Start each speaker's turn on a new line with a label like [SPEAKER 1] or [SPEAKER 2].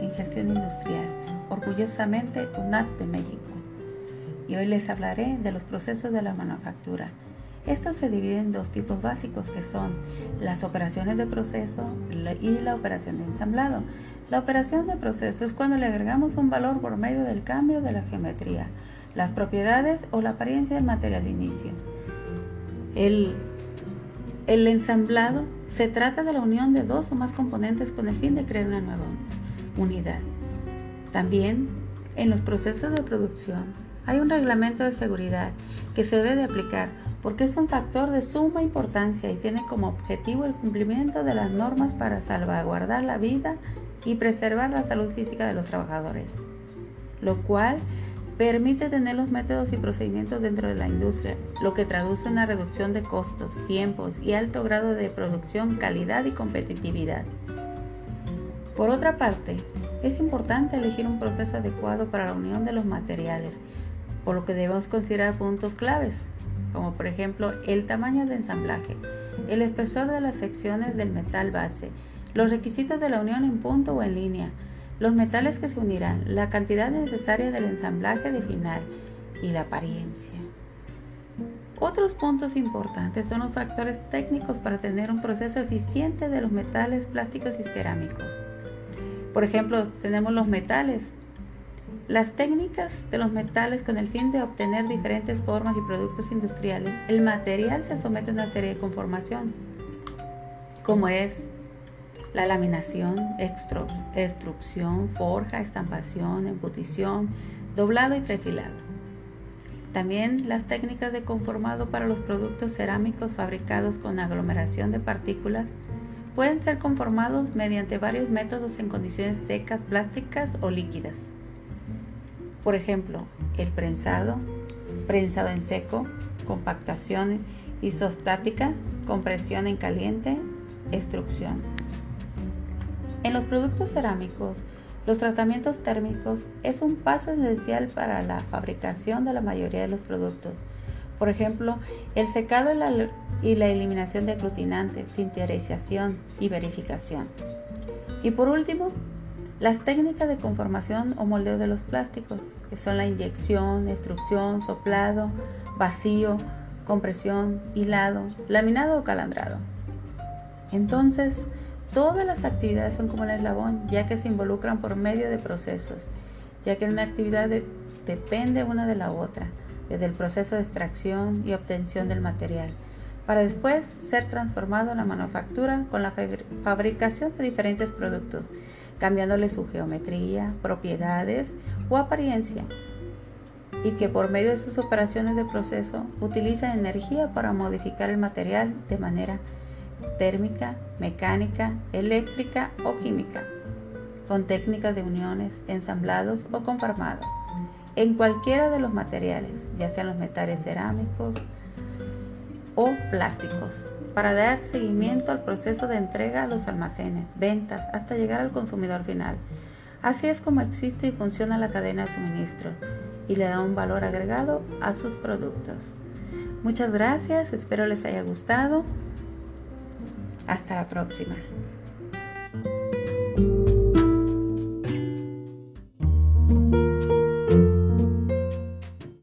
[SPEAKER 1] En Gestión Industrial, orgullosamente UNAT de México. Y hoy les hablaré de los procesos de la manufactura. Estos se dividen en dos tipos básicos que son las operaciones de proceso y la operación de ensamblado. La operación de proceso es cuando le agregamos un valor por medio del cambio de la geometría, las propiedades o la apariencia del material de inicio. El, el ensamblado se trata de la unión de dos o más componentes con el fin de crear una nueva unidad. También en los procesos de producción hay un reglamento de seguridad que se debe de aplicar porque es un factor de suma importancia y tiene como objetivo el cumplimiento de las normas para salvaguardar la vida y preservar la salud física de los trabajadores, lo cual permite tener los métodos y procedimientos dentro de la industria, lo que traduce una reducción de costos, tiempos y alto grado de producción, calidad y competitividad. Por otra parte, es importante elegir un proceso adecuado para la unión de los materiales, por lo que debemos considerar puntos claves como por ejemplo el tamaño de ensamblaje, el espesor de las secciones del metal base, los requisitos de la unión en punto o en línea, los metales que se unirán, la cantidad necesaria del ensamblaje de final y la apariencia. Otros puntos importantes son los factores técnicos para tener un proceso eficiente de los metales, plásticos y cerámicos. Por ejemplo, tenemos los metales, las técnicas de los metales con el fin de obtener diferentes formas y productos industriales, el material se somete a una serie de conformación, como es la laminación, extrusión, forja, estampación, embutición, doblado y prefilado. También las técnicas de conformado para los productos cerámicos fabricados con aglomeración de partículas pueden ser conformados mediante varios métodos en condiciones secas, plásticas o líquidas. Por ejemplo, el prensado, prensado en seco, compactación isostática, compresión en caliente, extrusión. En los productos cerámicos, los tratamientos térmicos es un paso esencial para la fabricación de la mayoría de los productos. Por ejemplo, el secado y la, eliminación de aglutinantes, sinterización y verificación. Y por último, las técnicas de conformación o moldeo de los plásticos, que son la inyección, extrusión, soplado, vacío, compresión, hilado, laminado o calandrado. Entonces, todas las actividades son como un eslabón, ya que se involucran por medio de procesos, ya que una actividad depende una de la otra, desde el proceso de extracción y obtención del material, para después ser transformado en la manufactura con la fabricación de diferentes productos cambiándole su geometría, propiedades o apariencia, y que por medio de sus operaciones de proceso utiliza energía para modificar el material de manera térmica, mecánica, eléctrica o química, con técnicas de uniones, ensamblados o conformados, en cualquiera de los materiales, ya sean los metales cerámicos o plásticos para dar seguimiento al proceso de entrega a los almacenes, ventas, hasta llegar al consumidor final. Así es como existe y funciona la cadena de suministro y le da un valor agregado a sus productos. Muchas gracias, espero les haya gustado. Hasta la próxima.